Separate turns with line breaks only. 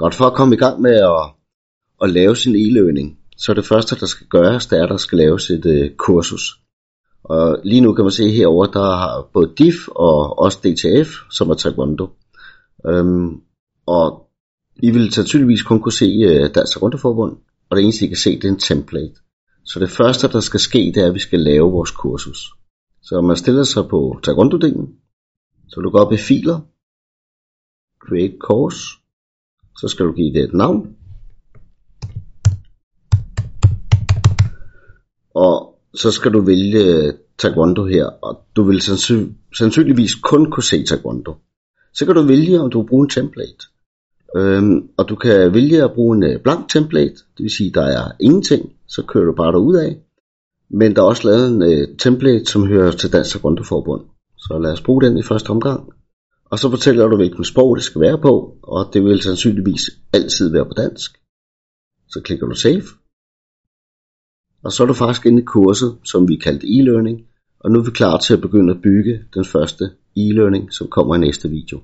Godt for at komme i gang med at, at lave sin e-learning, så det første, der skal gøres, det er, at der skal laves et uh, kursus. Og lige nu kan man se herover der har både DIF og også DTF, som er Taekwondo. Um, og I vil sandsynligvis kun kunne se uh, Dansk Taekwondo Forbund, og det eneste I kan se, det er en template. Så det første, der skal ske, det er, at vi skal lave vores kursus. Så man stiller sig på Taekwondo-delen, så du går op i filer, create course, så skal du give det et navn, og så skal du vælge Taekwondo her, og du vil sandsynligvis kun kunne se Taekwondo. Så kan du vælge, om du vil bruge en template. Øhm, og du kan vælge at bruge en øh, blank template, det vil sige, der er ingenting, så kører du bare derud af. Men der er også lavet en uh, template, som hører til Dansk Taekwondo Forbund. Så lad os bruge den i første omgang. Og så fortæller du, hvilken sprog det skal være på, og det vil sandsynligvis altid være på dansk. Så klikker du Save. Og så er du faktisk inde i kurset, som vi kaldte e-learning, og nu er vi klar til at begynde at bygge den første e-learning, som kommer i næste video.